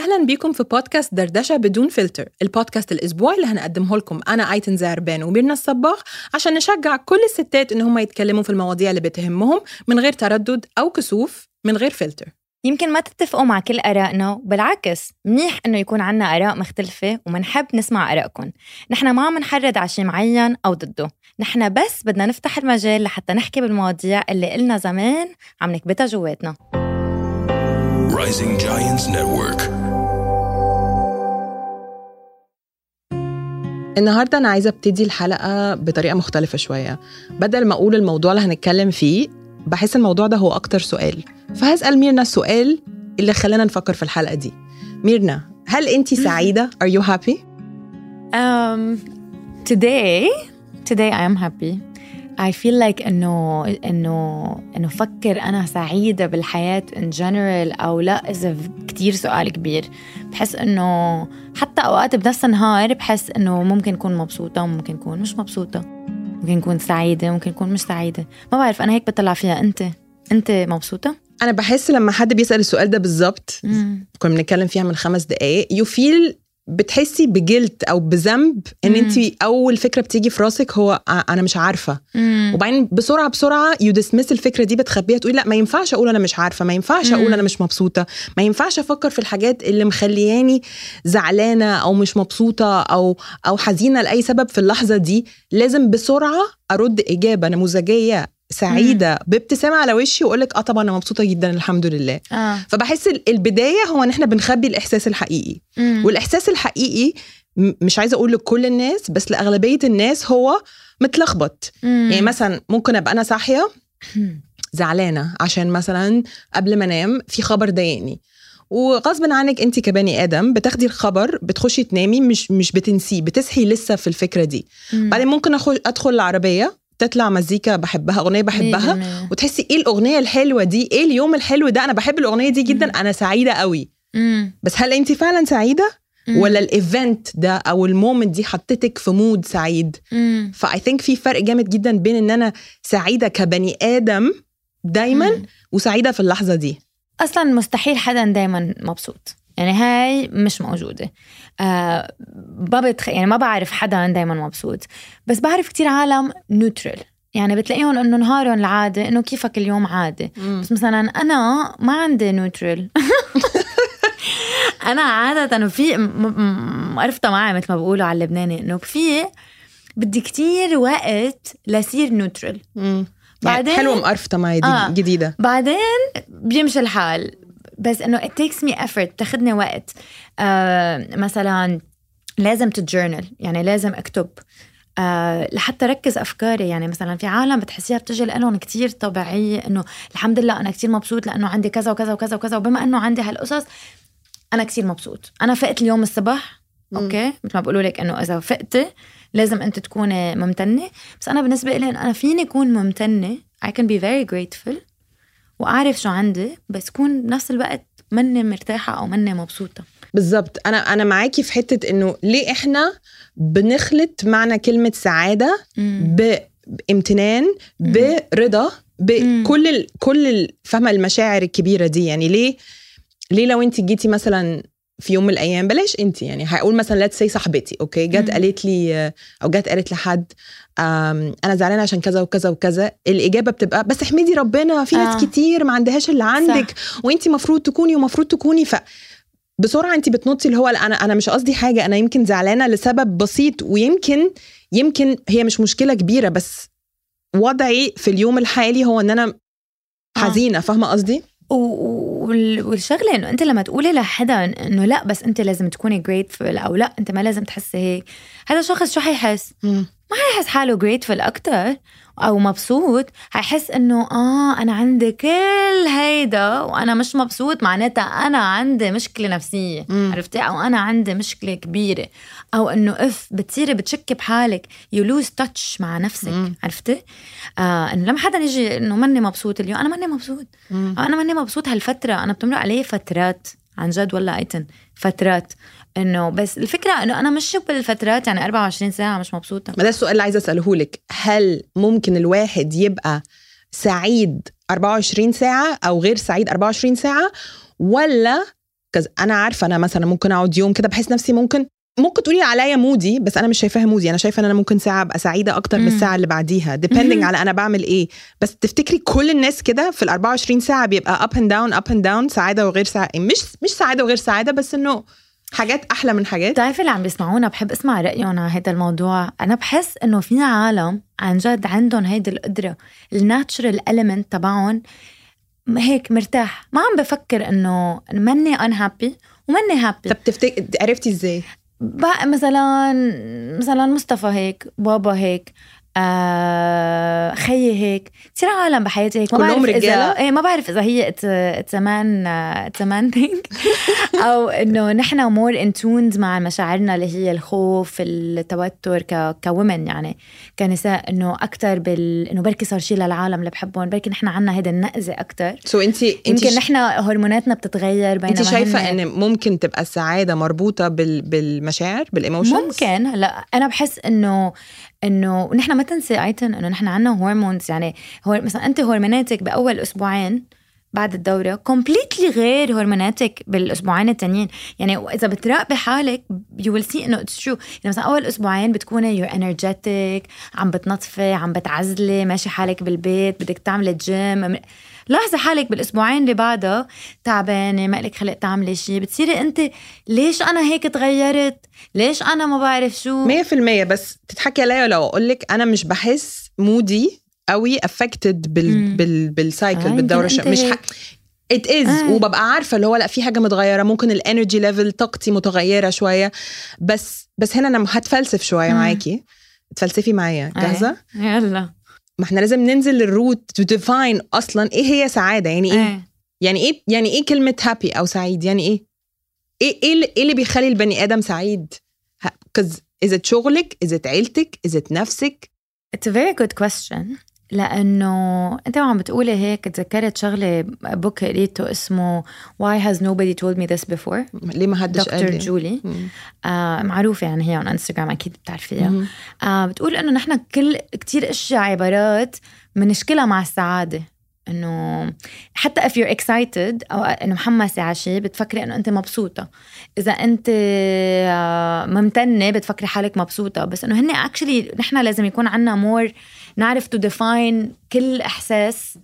أهلا بيكم في بودكاست دردشة بدون فلتر البودكاست الأسبوعي اللي هنقدمه لكم. أنا أيتن زهربان وميرنا الصباغ عشان نشجع كل الستات إن هم يتكلموا في المواضيع اللي بتهمهم من غير تردد أو كسوف من غير فلتر. يمكن ما تتفقوا مع كل آرائنا بالعكس منيح إنه يكون عنا آراء مختلفة ومنحب نسمع آرائكم نحن ما عم نحرض على شيء معين أو ضده. نحن بس بدنا نفتح المجال لحتى نحكي بالمواضيع اللي قلنا زمان عم نكبتها جواتنا. Rising Giants Network. النهارده أنا عايزه ابتدي الحلقة بطريقه مختلفه شوية. بدل ما أقول الموضوع اللي هنتكلم فيه بحس الموضوع ده هو أكتر سؤال. فهسأل ميرنا السؤال اللي خلانا نفكر في الحلقة دي. ميرنا هل انت سعيدة؟ Are you happy? Um, today today I am happy. I feel like انه انه إنه فكر أنا سعيدة بالحياة in general أو لا إذا كتير سؤال كبير. بحس إنه حتى أوقات بنفس النهار بحس إنه ممكن أكون مبسوطة وممكن أكون مش مبسوطة. ممكن أكون سعيدة ممكن أكون مش سعيدة. ما بعرف أنا هيك بطلع فيها. انت أنت مبسوطة؟ أنا بحس لما حد بيسأل السؤال ده بالظبط. كنا بنتكلم فيها من خمس دقايق يو فيل بتحسي بجلد أو بذنب إن. انت أول فكرة بتيجي في راسك هو "أ- أنا مش عارفة مم. وبعدين بسرعة بسرعة يو ديسمس الفكرة دي بتخبيها تقولي لأ ما ينفعش أقول أنا مش عارفة ما ينفعش أقول. أنا مش مبسوطة ما ينفعش أفكر في الحاجات اللي مخلياني زعلانة أو مش مبسوطة أو أو حزينة لأي سبب في اللحظة دي لازم بسرعة أرد إجابة نموذجية سعيدة بابتسامة على وشي واقول لك آه طبعا أنا مبسوطة جدا الحمد لله. آه. فبحس ال- البداية هو إن إحنا بنخبي الإحساس الحقيقي. مم. والإحساس الحقيقي مش عايزة أقول لكل الناس بس لأغلبية الناس هو متلخبط. مم. يعني مثلا ممكن أبقى أنا صاحية زعلانة عشان مثلا قبل ما أنام في خبر ضايقني. وغصب عنك أنت كبني آدم بتاخدي الخبر بتخشي تنامي مش مش بتنسيه بتصحي لسه في الفكرة دي. مم. بعدين ممكن أخش أدخل العربية تطلع مزيكا بحبها أغنية بحبها. وتحسي إيه الأغنية الحلوة دي إيه اليوم الحلو ده أنا بحب الأغنية دي جدا أنا سعيدة قوي مم. بس هل انت فعلا سعيدة. ولا ال event ده أو ال moment دي حطتك في mood سعيد. ف I think في فرق جامد جدا بين إن أنا سعيدة كبني آدم دايما. وسعيدة في اللحظة دي أصلا مستحيل حدا دايما مبسوط يعني هاي مش موجودة. آه ما بتخ... يعني ما بعرف حدا دايما مبسوط. بس بعرف كتير عالم neutral يعني بتلاقيهم إنه نهارهم العادي إنه كيفك اليوم عادي بس مثلا أنا ما عندي neutral أنا عادة في مقرفته معي مثل ما بقولوا على اللبناني إنه في بدي كتير وقت لصير neutral بعدين بعدين- حلوة مقرفته معي دي آه. جديدة. بعدين بيمشي الحال. بس إنه it takes me effort بتاخدني وقت. آه مثلا لازم ت journal يعني لازم اكتب. آه لحتى ركز أفكاري يعني مثلا في عالم بتحسيها بتجي لهم كتير طبيعيه إنه الحمد لله أنا كتير مبسوط لأنه عندي كذا وكذا وكذا وكذا وبما إنه عندي هالقصص أنا كتير مبسوط. أنا فقت اليوم الصبح أوكي؟ مثل ما بقولوا لك إنه إذا فقتي لازم أنت تكوني ممتنة. بس أنا بالنسبة لي أنا فيني أكون ممتنة I can be very grateful. وأعرف شو عندي بس كون بنفس الوقت مني مرتاحة أو مني مبسوطة. بالظبط أنا أنا معاكي في حتة إنه ليه إحنا بنخلط معنى كلمة سعادة مم. بامتنان برضا بكل ال... كل فاهمة المشاعر الكبيرة دي. يعني ليه ليه لو انت جيتي مثلا في يوم من الأيام بلاش انت يعني هقول مثلا let's say صاحبتي okay جت. قالت لي أو جت قالت لحد أنا زعلانة عشان كذا وكذا وكذا الإجابة بتبقى بس احمدي ربنا في ناس آه. كتير ما عندهاش اللي عندك وانت مفروض تكوني ومفروض تكوني ف بسرعة انت بتنطي اللي هو أنا أنا مش قصدي حاجة أنا يمكن زعلانة لسبب بسيط ويمكن يمكن هي مش مشكلة كبيرة بس وضعي في اليوم الحالي هو إن أنا آه. حزينة فاهمة قصدي والشغلة إنه أنت لما تقولي لحدا إنه لا بس أنت لازم تكوني grateful أو لا أنت ما لازم تحسي هيك. هذا الشخص شو حيحس؟ ما حيحس حاله grateful أكتر أو مبسوط. حيحس إنه آه أنا عندي كل هيدا وأنا مش مبسوط معناتها أنا عندي مشكلة نفسية. مم. عرفتي؟ أو أنا عندي مشكلة كبيرة. أو إنه إف بتصيري بتشكي بحالك you lose touch مع نفسك مم. عرفتي؟ آه إنه لما حدا يجي إنه ماني مبسوط اليوم أنا ماني مبسوط. مم. أنا ماني مبسوط هالفترة. أنا بتمرق عليه فترات عن جد والله ايتن فترات. إنه بس الفكرة إنه أنا مش بالفترات يعني 24 ساعة مش مبسوطة. ما ده السؤال اللي عايزة أسأله لك. هل ممكن الواحد يبقى سعيد 24 ساعة أو غير سعيد 24 ساعة؟ ولا كز أنا عارفة أنا مثلا ممكن أقعد يوم كده بحس نفسي ممكن ممكن تقولي عليا مودي بس أنا مش شايفاها مودي. أنا شايفة إن أنا ممكن ساعة أبقى سعيدة أكتر من. الساعة اللي بعديها. Depending مهم. على أنا بعمل إيه. بس تفتكري كل الناس كده في ال 24 ساعة بيبقى up and down up and down سعادة وغير سعاده مش مش سعادة وغير سعادة بس إنه حاجات أحلى من حاجات؟ بتعرفي اللي عم بيسمعونا بحب أسمع رأيهم على هذا الموضوع. أنا بحس إنه في عالم عن جد عندهم هيدي القدرة ال natural element تبعهم هيك مرتاح. ما عم بفكر إنه مني unhappy ومني happy طب تفتكري عرفتي إزاي؟ بقى مثلا مثلا مصطفى هيك بابا هيك. آه خيي هيك. كثير عالم بحياتي هيك. ما كلهم بعرف رجالة؟ اذا إيه ما بعرف إذا هي it's man it's man thing أو إنه نحن more in tune مع مشاعرنا اللي هي الخوف التوتر ك common يعني كنساء. إنه أكثر بال إنه بركي صار شيء للعالم اللي بحبهم. بركي نحن عنا هيدا النقزة أكثر سو انت انت يمكن نحن هرموناتنا بتتغير بينما انت شايفة إن ممكن تبقى السعادة مربوطة بال... بالمشاعر بال emotions ممكن. هلا أنا بحس إنه إنه نحن ما تنسي even إنه نحن عنا hormones يعني هو مثلا أنت هرموناتك بأول أسبوعين بعد الدورة completely غير هرموناتك بالأسبوعين التانيين. يعني إذا بتراقبي حالك you will see إنه it's true يعني مثلا أول أسبوعين بتكوني you're energetic عم بتنظفي عم بتعزلي ماشي حالك بالبيت بدك تعملي جيم لاحظي حالك بالأسبوعين اللي بعدها تعبانة ما لك خلق تعملي شيء بتصيري أنت ليش أنا هيك تغيرت ليش أنا ما بعرف شو 100% بس تضحكي عليا لو أقول لك أنا مش بحس mood ي قوي affected بال... مم. بال... بال cycle آه، بالدورة مش. ح... it is آه. وببقى عارفة اللي هو لأ في حاجة متغيرة ممكن ال energy level طاقتي متغيرة شوية بس بس هنا أنا هتفلسف شوية. معاكي تفلسفي معايا جاهزة يلا ما إحنا لازم ننزل لل root to define أصلا إيه هي سعادة؟ يعني إيه؟ إيه. يعني إيه؟ يعني إيه كلمة happy أو سعيد؟ يعني إيه؟ إيه إيه اللي, إيه بيخلي البني آدم سعيد؟ 'cause اذا شغلك؟ اذا عيلتك؟ اذا نفسك؟ It's a very good question. لأنه أنت وعم بتقولي هيك تذكرت شغلة book قريته اسمه Why has nobody told me this before ليه ما حدش قال دكتور لي؟ جولي. آه معروفة يعني هي على انستغرام أكيد بتعرفيها. آه بتقول إنه نحن كل كتير أشياء عبارات بنشكلها مع السعادة إنه حتى if you're excited أو إنه محمسة على شيء بتفكري إنه أنت مبسوطة. إذا أنت آه، ممتنة بتفكري حالك مبسوطة. بس إنه هن actually نحن لازم يكون عنا more نعرف to define كل إحساس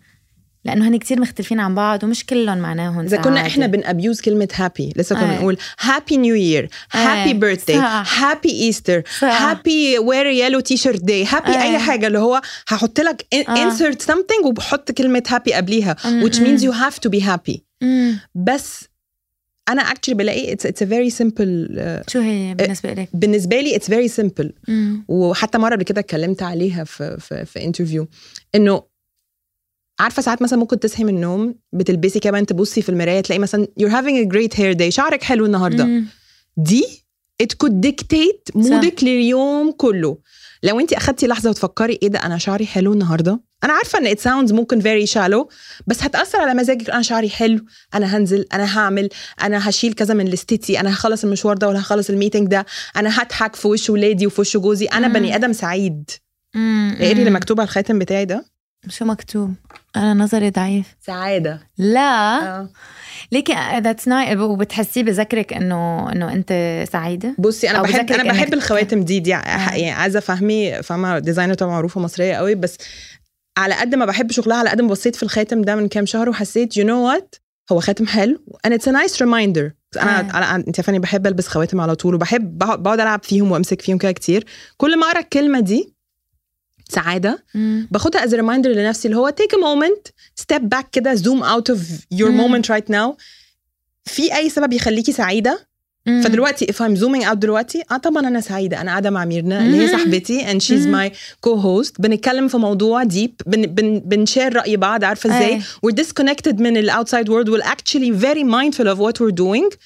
لأنه هن كتير مختلفين عن بعض ومش كلهم معناهم إذا كنا. إحنا بن abuse كلمة happy لسه كنا أي. بنقول happy new year happy. birthday. happy easter. happy wear yellow t-shirt day happy. أي حاجة اللي هو هحط لك آه. insert something وبحط كلمة happy قبليها which means you have to be happy. بس أنا actually بلاقي a very simple uh, شو هي بالنسبة لك؟ بالنسبة لي very simple مم. وحتى مرة قبل كده اتكلمت عليها في في في interview إنه عارفة ساعات مثلا ممكن تصحي من النوم بتلبسي كمان تبصي في المراية تلاقي مثلا you're having a great hair day شعرك حلو النهارده. مم. دي it could dictate مودك لليوم كله. لو انت أخدتي لحظة وتفكري إيه ده أنا شعري حلو النهارده؟ أنا عارفة إن it sounds ممكن very shallow بس هتأثر على مزاجك. أنا شعري حلو أنا هنزل أنا هعمل أنا هشيل كذا من لستتي أنا هخلص المشوار ده ولا هخلص الميتنج ده أنا هضحك في وش ولادي وفي وش جوزي. أنا مم. بني آدم سعيد. اقري اللي مكتوب على الخاتم بتاعي ده. شو مكتوب؟ أنا نظري ضعيف. سعادة. لا. آه. ليكي that's nice وبتحسيه بذكرك إنه إنه أنت سعيدة؟ بصي أنا بحب أنا بحب الخواتم دي دي آه. يعني عايزة فهمي فاهمة؟ designer طبعا معروفة مصرية قوي بس على قد ما بحب شغلها على قد ما بصيت في الخاتم ده من كام شهر وحسيت you know what هو خاتم حلو and it's a nice reminder. أنا آه. أنا أنت عارفاني بحب ألبس خواتم على طول وبحب بقعد بقعد ألعب فيهم وأمسك فيهم كده كتير. كل ما أقرأ الكلمة دي سعادة مم. باخدها as reminder لنفسي اللي هو take a moment step back كده zoom out of your مم. moment right now في أي سبب يخليكي سعيدة مم. فدلوقتي if I'm zooming out دلوقتي آه طبعا أنا سعيدة أنا قاعدة مع ميرنا اللي هي. صاحبتي and she's مم. my co-host بنتكلم في موضوع deep بن بن بنشير رأي بعض عارفة إزاي we're disconnected من ال outside world we're actually very mindful of what we're doing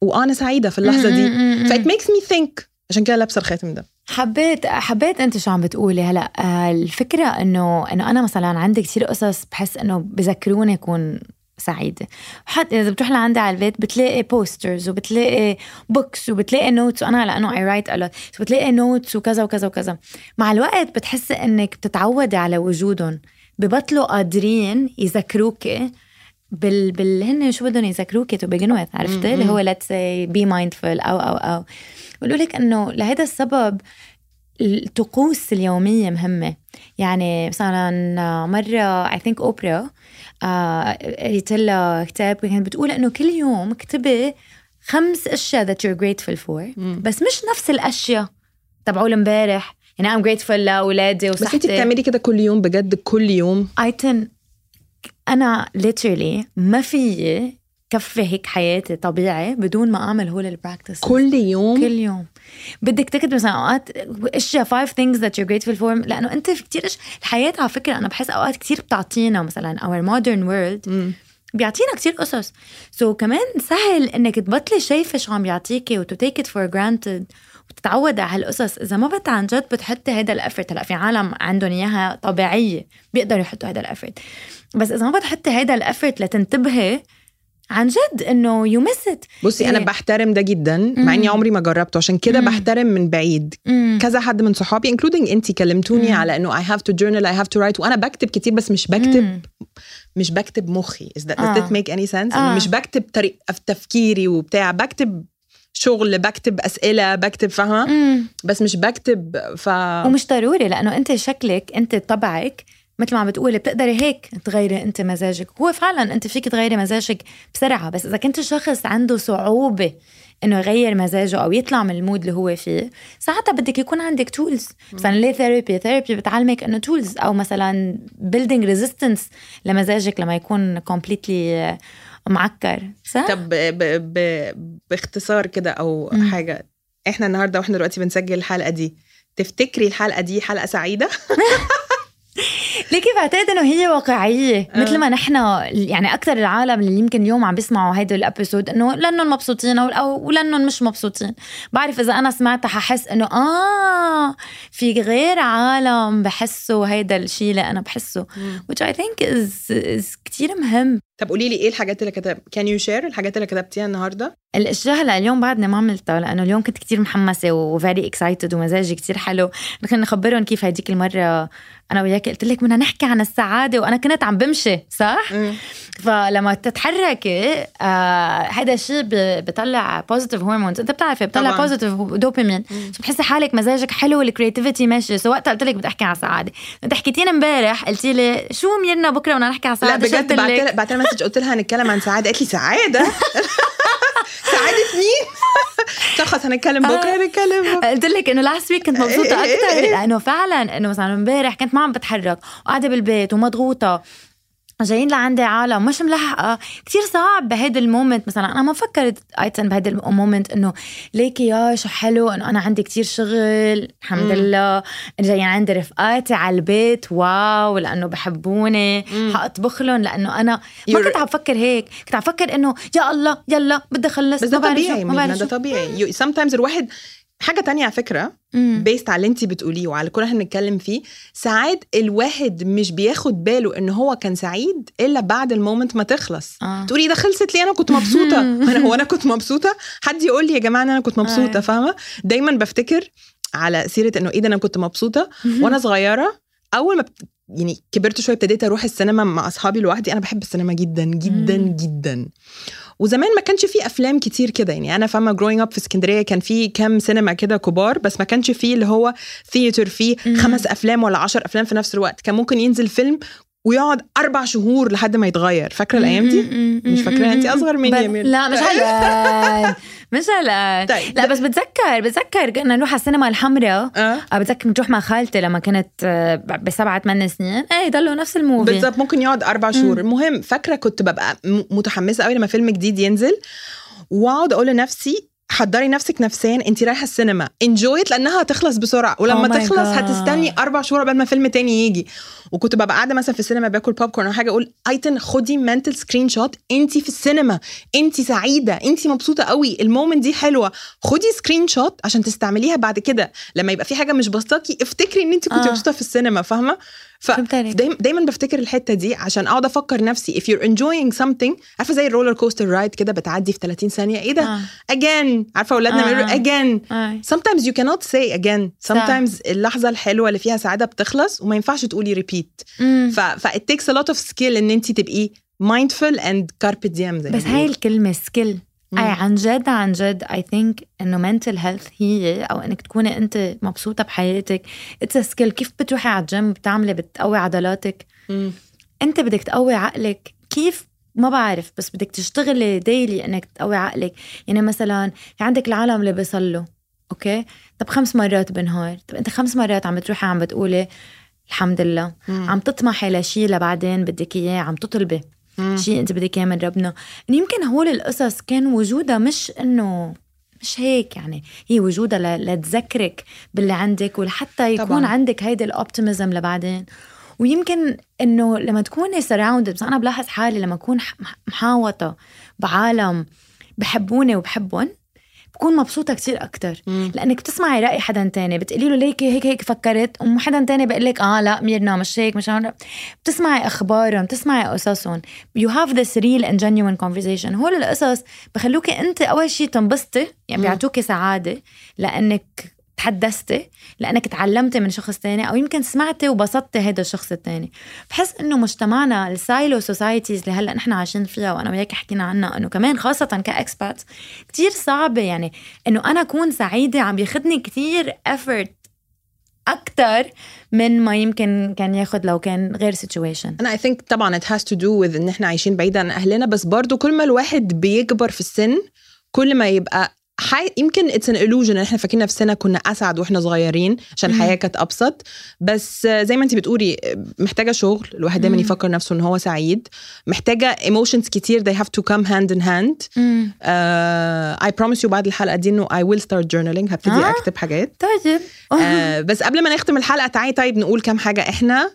وأنا سعيدة في اللحظة دي مم. مم. ف it makes me think عشان كده لابسة الخاتم ده. حبيت حبيت انت شو عم بتقولي هلا آه، الفكرة انه انه أنا مثلا عندي كثير قصص بحس انه بذكروني اكون سعيده حتى إذا بتروح لعندي على البيت بتلاقي posters وبتلاقي books وبتلاقي notes وأنا لأنه I write a lot بتلاقي notes وكذا وكذا وكذا. مع الوقت بتحسي إنك بتتعودي على وجودهم. ببطلوا قادرين يذكروكي بال بال هن شو بدهم يذكروك to begin with عرفتي؟ اللي هو let's be mindful أو أو أو. بقولوا لك إنه لهذا السبب الطقوس اليومية مهمة. يعني مثلا مرة I think أوبرا آه، قريت لها كتاب كانت بتقول إنه كل يوم اكتبي خمس أشياء that you're grateful for بس مش نفس الأشياء تبعول امبارح. يعني I'm grateful لأولادي بس انت وصحتي. بتعملي كده كل يوم بجد كل يوم؟ even أنا literally ما في كفي هيك حياتي طبيعي بدون ما أعمل هول ال practice كل يوم؟ كل يوم. بدك تكتب مثلا أوقات اشياء five things that you're grateful for لأنه أنت في كثير. الحياة على فكرة أنا بحس أوقات كثير بتعطينا مثلا our modern world مم. بيعطينا كتير قصص. سو so, كمان سهل إنك تبطلي شايفه شو عم بيعطيكي و to take it for granted وتتعودي على هالقصص. إذا ما بت عن جد بتحطي هذا ال effort هلأ في عالم عندهم إياها طبيعية بيقدروا يحطوا هذا ال effort بس إذا ما بتحطي هذا ال effort لتنتبهي عن جد إنه you miss it بصي أنا. بحترم ده جدا مع إني عمري ما جربته. عشان كده مم. بحترم من بعيد. كذا حد من صحابي including انت كلمتوني مم. على إنه I have to journal I have to write. وأنا بكتب كتير بس مش بكتب مش بكتب مخي. Is that, does آه. that make any sense آه. مش بكتب طريق تفكيري وبتاع. بكتب شغل بكتب أسئلة بكتب فاهمة؟ بس مش بكتب ف ومش ضروري لأنه أنت شكلك أنت طبعك مثل ما عم بتقولي بتقدري هيك تغيري انت مزاجك. هو فعلا انت فيك تغيري مزاجك بسرعة بس إذا كنت شخص عنده صعوبة إنه يغير مزاجه أو يطلع من ال mood اللي هو فيه ساعتها بدك يكون عندك tools مثلا ليه therapy therapy بتعلمك إنه tools أو مثلا building resistance لمزاجك لما يكون completely معكر. صح؟ طب ب... ب... باختصار كده أو مم. حاجة إحنا النهارده وإحنا دلوقتي بنسجل الحلقة دي تفتكري الحلقة دي حلقة سعيدة؟ ليكي بعتقد إنه هي واقعية آه. مثل ما نحن يعني أكثر العالم اللي يمكن اليوم عم بيسمعوا هيدا ال episode إنه لأنهم مبسوطين أو لانهم مش مبسوطين. بعرف إذا أنا سمعتها ححس إنه آه في غير عالم بحسوا هيدا الشيء اللي أنا بحسه which I think is, is كتير مهم. طب قولي لي إيه الحاجات اللي كتب can you share الحاجات اللي كتبتيها النهارده؟ الأشياء هلا اليوم بعدني ما عملتها لأنه اليوم كنت كتير محمسة و very excited ومزاجي كتير حلو. خلينا نخبرهم كيف هديك المرة أنا وياك قلت لك بدنا نحكي عن السعادة وأنا كنت عم بمشي صح؟ فلما تتحركي آه هذا الشيء بطلع positive hormones أنت بتعرفي بطلع. positive dopamine بتحسي حالك مزاجك حلو ال creativity ماشي. so وقتها قلت لك بدي أحكي عن السعادة. انت حكيتيني امبارح قلتي لي شو ميرنا بكرة بدنا نحكي عن لا السعاده شو بجد بعت لها message قلت لها هنتكلم عن سعادة. قالت لي سعادة؟ سعادة مين؟ خلاص هنتكلم بكرة هنتكلم بكرة. قلت لك إنه last week كنت مبسوطة إيه إيه أكثر إيه. لأنه فعلا إنه مثلا امبارح كنت ما عم بتحرك وقاعده بالبيت ومضغوطة. جايين لعندي عالم مش ملحقه كتير صعب بهيدا ال moment. مثلا أنا ما فكرت I think بهيدا ال moment إنه ليكي يا شو حلو إنه أنا عندي كتير شغل. الحمد مم. لله. جايين عندي رفقاتي على البيت. واو لأنه بحبوني. حاطبخ لهم لأنه أنا ما You're- كنت عم بفكر هيك. كنت عم بفكر إنه يا الله يلا بدي أخلص. بس ده طبيعي ما بعرف ده. طبيعي. Sometimes الواحد حاجة تانية على فكرة. based على اللي انت بتقوليه وعلى كل إحنا بنتكلم فيه ساعات الواحد مش بياخد باله إن هو كان سعيد إلا بعد ال moment ما تخلص. آه. تقولي ده خلصت ليه؟ أنا كنت مبسوطة. أنا هو أنا كنت مبسوطة؟ حد يقول لي يا جماعة أنا كنت مبسوطة آه. فاهمة؟ دايما بفتكر على سيرة إنه إيه ده أنا كنت مبسوطة؟ وأنا صغيرة أول ما بت... يعني كبرت شوية ابتديت أروح السينما مع أصحابي لوحدي. أنا بحب السينما جدا جدا. جدا. وزمان ما كانش فيه أفلام كتير كده يعني أنا فاهمة growing up في اسكندرية كان في كام سينما كده كبار بس ما كانش فيه اللي هو theater فيه. خمس أفلام ولا عشر أفلام في نفس الوقت كان ممكن ينزل فيلم ويقعد أربع شهور لحد ما يتغير. فاكرة الأيام دي؟ مش فاكراها انت أصغر مني يا ميرنا لا مش هلا مش هلا طيب. لا بس بتذكر بتذكر كنا نروح على السينما الحمراء. آه. آه، بتذكر نروح مع خالتي لما كانت آه، بسبعة ثمان سنين. إيه ضلوا نفس ال movie. بالظبط ممكن يقعد أربع شهور. المهم فاكرة كنت ببقى متحمسة قوي لما فيلم جديد ينزل وأقعد أقول لنفسي حضري نفسك نفسيا. انت رايحة السينما. enjoy it لأنها هتخلص بسرعة. ولما Oh تخلص God. هتستني أربع شهور قبل ما فيلم تاني يجي. وكنت ببقى قاعدة مثلا في السينما باكل بوب كورن أو حاجة أقول ايتن خدي mental screenshot انت في السينما. انت سعيدة. انت مبسوطة قوي. ال moment دي حلوة. خدي screenshot عشان تستعمليها بعد كده. لما يبقى في حاجة مش بسطاكي افتكري إن انت كنت آه. مبسوطة في السينما. فاهمة؟ ف فهمت عليك. دايما بفتكر الحتة دي عشان أقعد أفكر نفسي if you're enjoying something عارفة زي ال roller coaster ride كده بتعدي في 30 ثانية إيه ده آه. again عارفة اولادنا آه. بيقولوا again آه. sometimes you cannot say again صح. sometimes اللحظة الحلوة اللي فيها سعادة بتخلص وما ينفعش تقولي repeat مم. ف ف it takes a lot of skill إن انت تبقي mindful and carpe diem زي بس هاي skill مم. أي عن جد عن جد I think إنه mental health هي أو إنك تكوني أنت مبسوطة بحياتك. it's skill كيف بتروحي على الجيم؟ بتعملي بتقوي عضلاتك؟ مم. أنت بدك تقوي عقلك. كيف؟ ما بعرف بس بدك تشتغلي daily إنك تقوي عقلك. يعني مثلا في عندك العالم اللي بيصلوا أوكي؟ طب خمس مرات بالنهار طب أنت خمس مرات عم بتروحي عم بتقولي الحمد لله. مم. عم تطمحي لشيء لبعدين بدك إياه عم تطلبي. شيء انت بدك إياه من ربنا. يمكن هول القصص كان وجودها مش إنه مش هيك يعني. هي وجودها ل- لتذكرك باللي عندك ولحتى يكون طبعاً. عندك هيدي ال optimism لبعدين. ويمكن إنه لما تكوني surrounded بس أنا بلاحظ حالي لما أكون محاوطة بعالم بحبوني وبحبهم بكون مبسوطة كتير أكتر مم. لأنك بتسمعي رأي حدا تاني بتقولي له ليك هيك هيك فكرت وحدا تاني بيقول لك آه لا ميرنا مش هيك مش هيك بتسمعي أخبارهم بتسمعي قصصهم you have this real and genuine conversation هول القصص بخلوكي أنت أول شيء تنبسطي يعني. بيعطوكي سعادة لأنك تحدثتي لأنك تعلمتي من شخص تاني أو يمكن سمعتي وبسطتي هذا الشخص التاني. بحس إنه مجتمعنا ال silo societies اللي هلأ نحن عايشين فيها وأنا وياك حكينا عنها إنه كمان خاصة ك expat كتير صعبة يعني إنه أنا أكون سعيدة عم ياخذني كتير effort أكثر من ما يمكن كان ياخذ لو كان غير situation أنا I think طبعا it has to do with إن إحنا عايشين بعيد عن أهلنا بس برضو كل ما الواحد بيكبر في السن كل ما يبقى حي... يمكن اتس ان illusion إحنا فاكرين نفسنا كنا أسعد وإحنا صغيرين عشان. الحياة كانت أبسط بس زي ما انت بتقولي محتاجة شغل الواحد دايما. يفكر نفسه إن هو سعيد محتاجة emotions كتير they have to come hand in hand uh, I promise you بعد الحلقة دي إنه I will start journaling هبتدي آه. أكتب حاجات طيب uh, بس قبل ما نختم الحلقة تعالي طيب نقول كام حاجة إحنا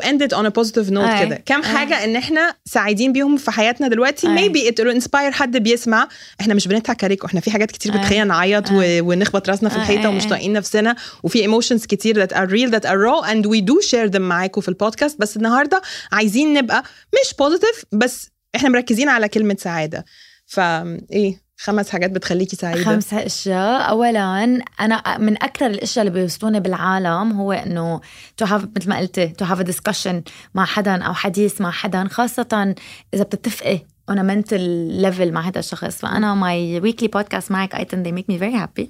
end it on a positive note أي. كده. كام أي. حاجة إن إحنا سعيدين بيهم في حياتنا دلوقتي. it will inspire حد بيسمع. إحنا مش بنضحك عليكم. إحنا في حاجات كتير. بتخلينا نعيط و... ونخبط راسنا في أي. ومش طايقين نفسنا. وفي emotions كتير that are real that are raw and we do share them معاكم في البودكاست بس النهاردة عايزين نبقى مش positive بس إحنا مركزين على كلمة سعادة. فا إيه؟ خمس حاجات بتخليكي سعيدة؟ خمس أشياء. اولا أنا من أكثر الأشياء اللي بيبسطوني بالعالم هو إنه to have مثل ما قلتي to have discussion مع حدا أو حديث مع حدا خاصة إذا بتتفقي on a mental level مع هذا الشخص. فأنا my weekly podcast معك I think they make me very happy.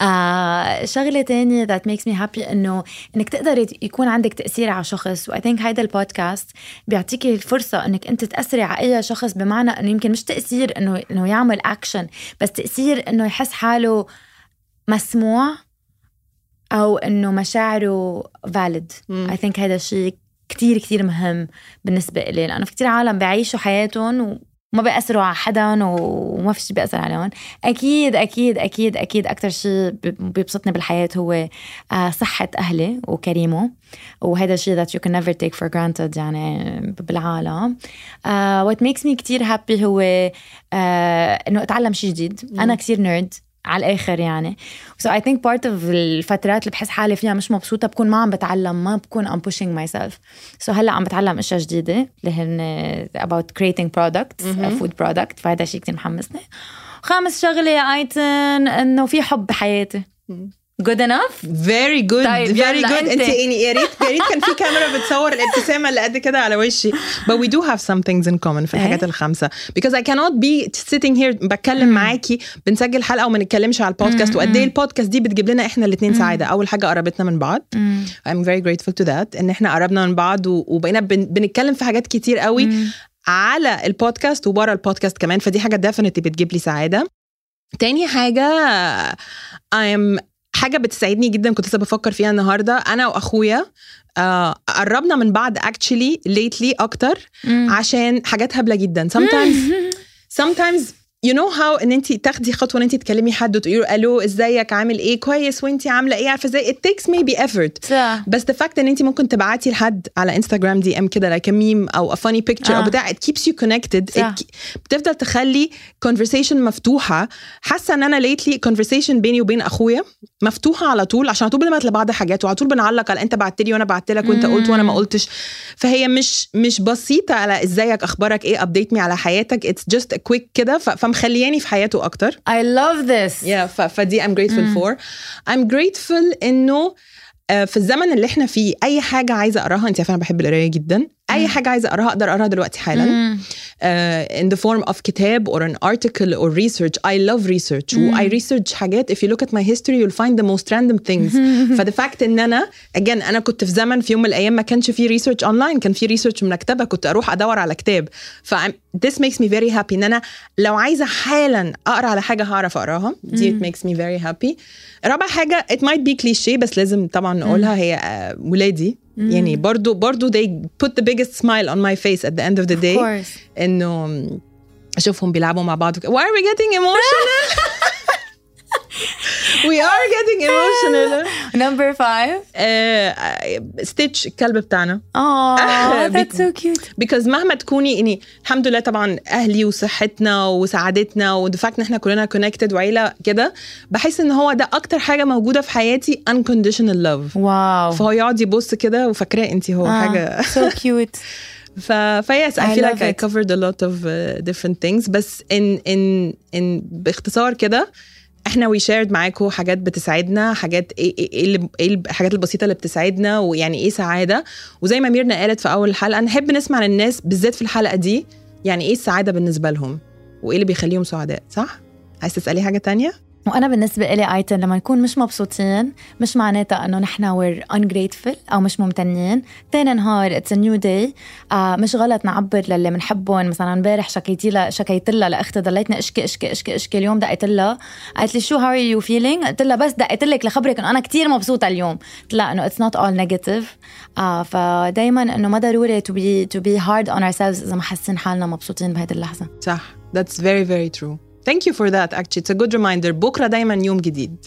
آه شغلة تانية that makes me happy إنه إنك تقدري يكون عندك تأثير على شخص. و I think هيدا البودكاست بيعطيكي الفرصة إنك أنت تأثري على أي شخص بمعنى إنه يمكن مش تأثير إنه إنه يعمل اكشن بس تأثير إنه يحس حاله مسموع أو إنه مشاعره valid. I think هذا الشيء كتير كتير مهم بالنسبة إلي لأنه في كتير عالم بيعيشوا حياتهم وما بيأثروا على حدا وما في شيء بيأثر عليهم. أكيد أكيد أكيد أكيد أكتر شيء بيبسطني بالحياة هو آه، صحة أهلي وكريمه. وهذا الشيء that you can never take for granted يعني بالعالم. uh, what makes me كتير happy هو uh, إنه أتعلم شيء جديد. أنا كتير نيرد على الآخر يعني. So I think part of الفترات اللي بحس حالي فيها مش مبسوطة بكون ما عم بتعلم ما بكون I'm pushing myself. So هلأ عم بتعلم أشياء جديدة اللي هن about creating products a food product. فهذا شيء كتير محمسني. خامس شغلة يا آيتن إنه في حب بحياتي. Good enough? Very good. طيب، very good. أنت. انت يعني يا ريت يا ريت كان في كاميرا بتصور الابتسامة اللي قد كده على وشي. But we do have some things in common في الحاجات إيه؟ الخمسة. Because I cannot be sitting here بتكلم معاكي بنسجل حلقة وما نتكلمش على البودكاست. وقد إيه البودكاست دي بتجيب لنا إحنا الاثنين سعادة. أول حاجة قربتنا من بعض. I'm very grateful to that. إن إحنا قربنا من بعض وبقينا بن- بنتكلم في حاجات كتير قوي على البودكاست وبره البودكاست كمان. فدي حاجة definitely بتجيب لي سعادة. تاني حاجة I'm حاجة بتسعدني جدا كنت لسه بفكر فيها النهارده. أنا وأخويا آه قربنا من بعض actually lately أكتر عشان حاجات هبلة جدا. Sometimes sometimes you know how ان انت تاخدي خطوة ان انت تكلمي حد وتقولي له ألو إزيك؟ عامل إيه؟ كويس. وانت عاملة إيه؟ عارفة إزاي؟ Takes maybe effort. صح. بس the fact ان انت ممكن تبعتي لحد على انستغرام دي ام كده a meme أو funny picture آه. أو بتاع it keeps you connected. صح. it, بتفضل تخلي conversation مفتوحة. حاسة إن أنا lately conversation بيني وبين أخويا مفتوحة على طول عشان على طول بنبعت لبعض حاجات وعلى طول بنعلق على أنت بعت لي وأنا بعت لك وأنت قلت وأنا ما قلتش. فهي مش مش بسيطة على إزيك؟ أخبارك إيه؟ update me على حياتك. Just a quick كده. فمخلياني في حياته أكتر. I love this. Yeah ف- فدي I'm grateful for. I'm grateful إنه آه، في الزمن اللي إحنا فيه أي حاجة عايزة أقراها انت عارفة أنا بحب القراية جدا. أي حاجة عايزة أقراها أقدر أقراها دلوقتي حالا. مم. Uh, in the form of كتاب or an article or research I love research و I research حاجات if you look at my history you'll find the most random things فthe fact ان أنا again أنا كنت في زمن في يوم من الأيام ما كانش في research online كان في research من مكتبه كنت أروح ادور على كتاب ف this makes me very happy ان أنا لو عايزه حالا اقرا على حاجة هعرف اقراها دي it makes me very happy رابع حاجة it might be cliché بس لازم طبعا نقولها هي uh, ولادي يعني برضو برضو they put the biggest smile on my face at the end of the day Of course. انه اشوفهم بيلعبوا مع بعض why are we getting emotional we are getting emotional Number five. Stitch الكلب بتاعنا Oh, that's so cute. because مهما تكوني اني الحمد لله طبعا أهلي وصحتنا وسعادتنا وال fact إن إحنا كلنا connected وعيلة كده بحس إن هو ده أكتر حاجة موجودة في حياتي unconditional love Wow. فهو يقعد يبص كده وفاكراه انت هو آه, حاجة so cute. ف yes I, I feel like I it. covered a lot of uh, different things بس in in in باختصار كده إحنا we shared معاكم حاجات بتساعدنا حاجات إيه إيه إيه الحاجات البسيطة اللي بتساعدنا ويعني إيه سعادة. وزي ما ميرنا قالت في أول الحلقة نحب نسمع للناس بالذات في الحلقة دي يعني إيه السعادة بالنسبة لهم؟ وايه اللي بيخليهم سعداء صح؟ عايز تسألي حاجة تانية؟ وأنا بالنسبة لي ايتن لما نكون مش مبسوطين مش معناتها إنه نحن we're ungrateful أو مش ممتنين. تاني نهار it's new day مش غلط نعبر للي بنحبهم مثلا امبارح شكيتي لها شكيت لها لاختي ضليتني اشكي اشكي اشكي أشكي. اليوم دقيت لها. قالت لي شو how you feeling قلت لها بس دقيت لك لخبرك إنه أنا كتير مبسوطة اليوم. قلت لها إنه it's not all negative فدائما إنه ما ضروري to be to be hard on ourselves إذا ما حاسين حالنا مبسوطين بهيدي اللحظة. صح. That's very very true. thank you for that actually it's a good reminder بكره دايما يوم جديد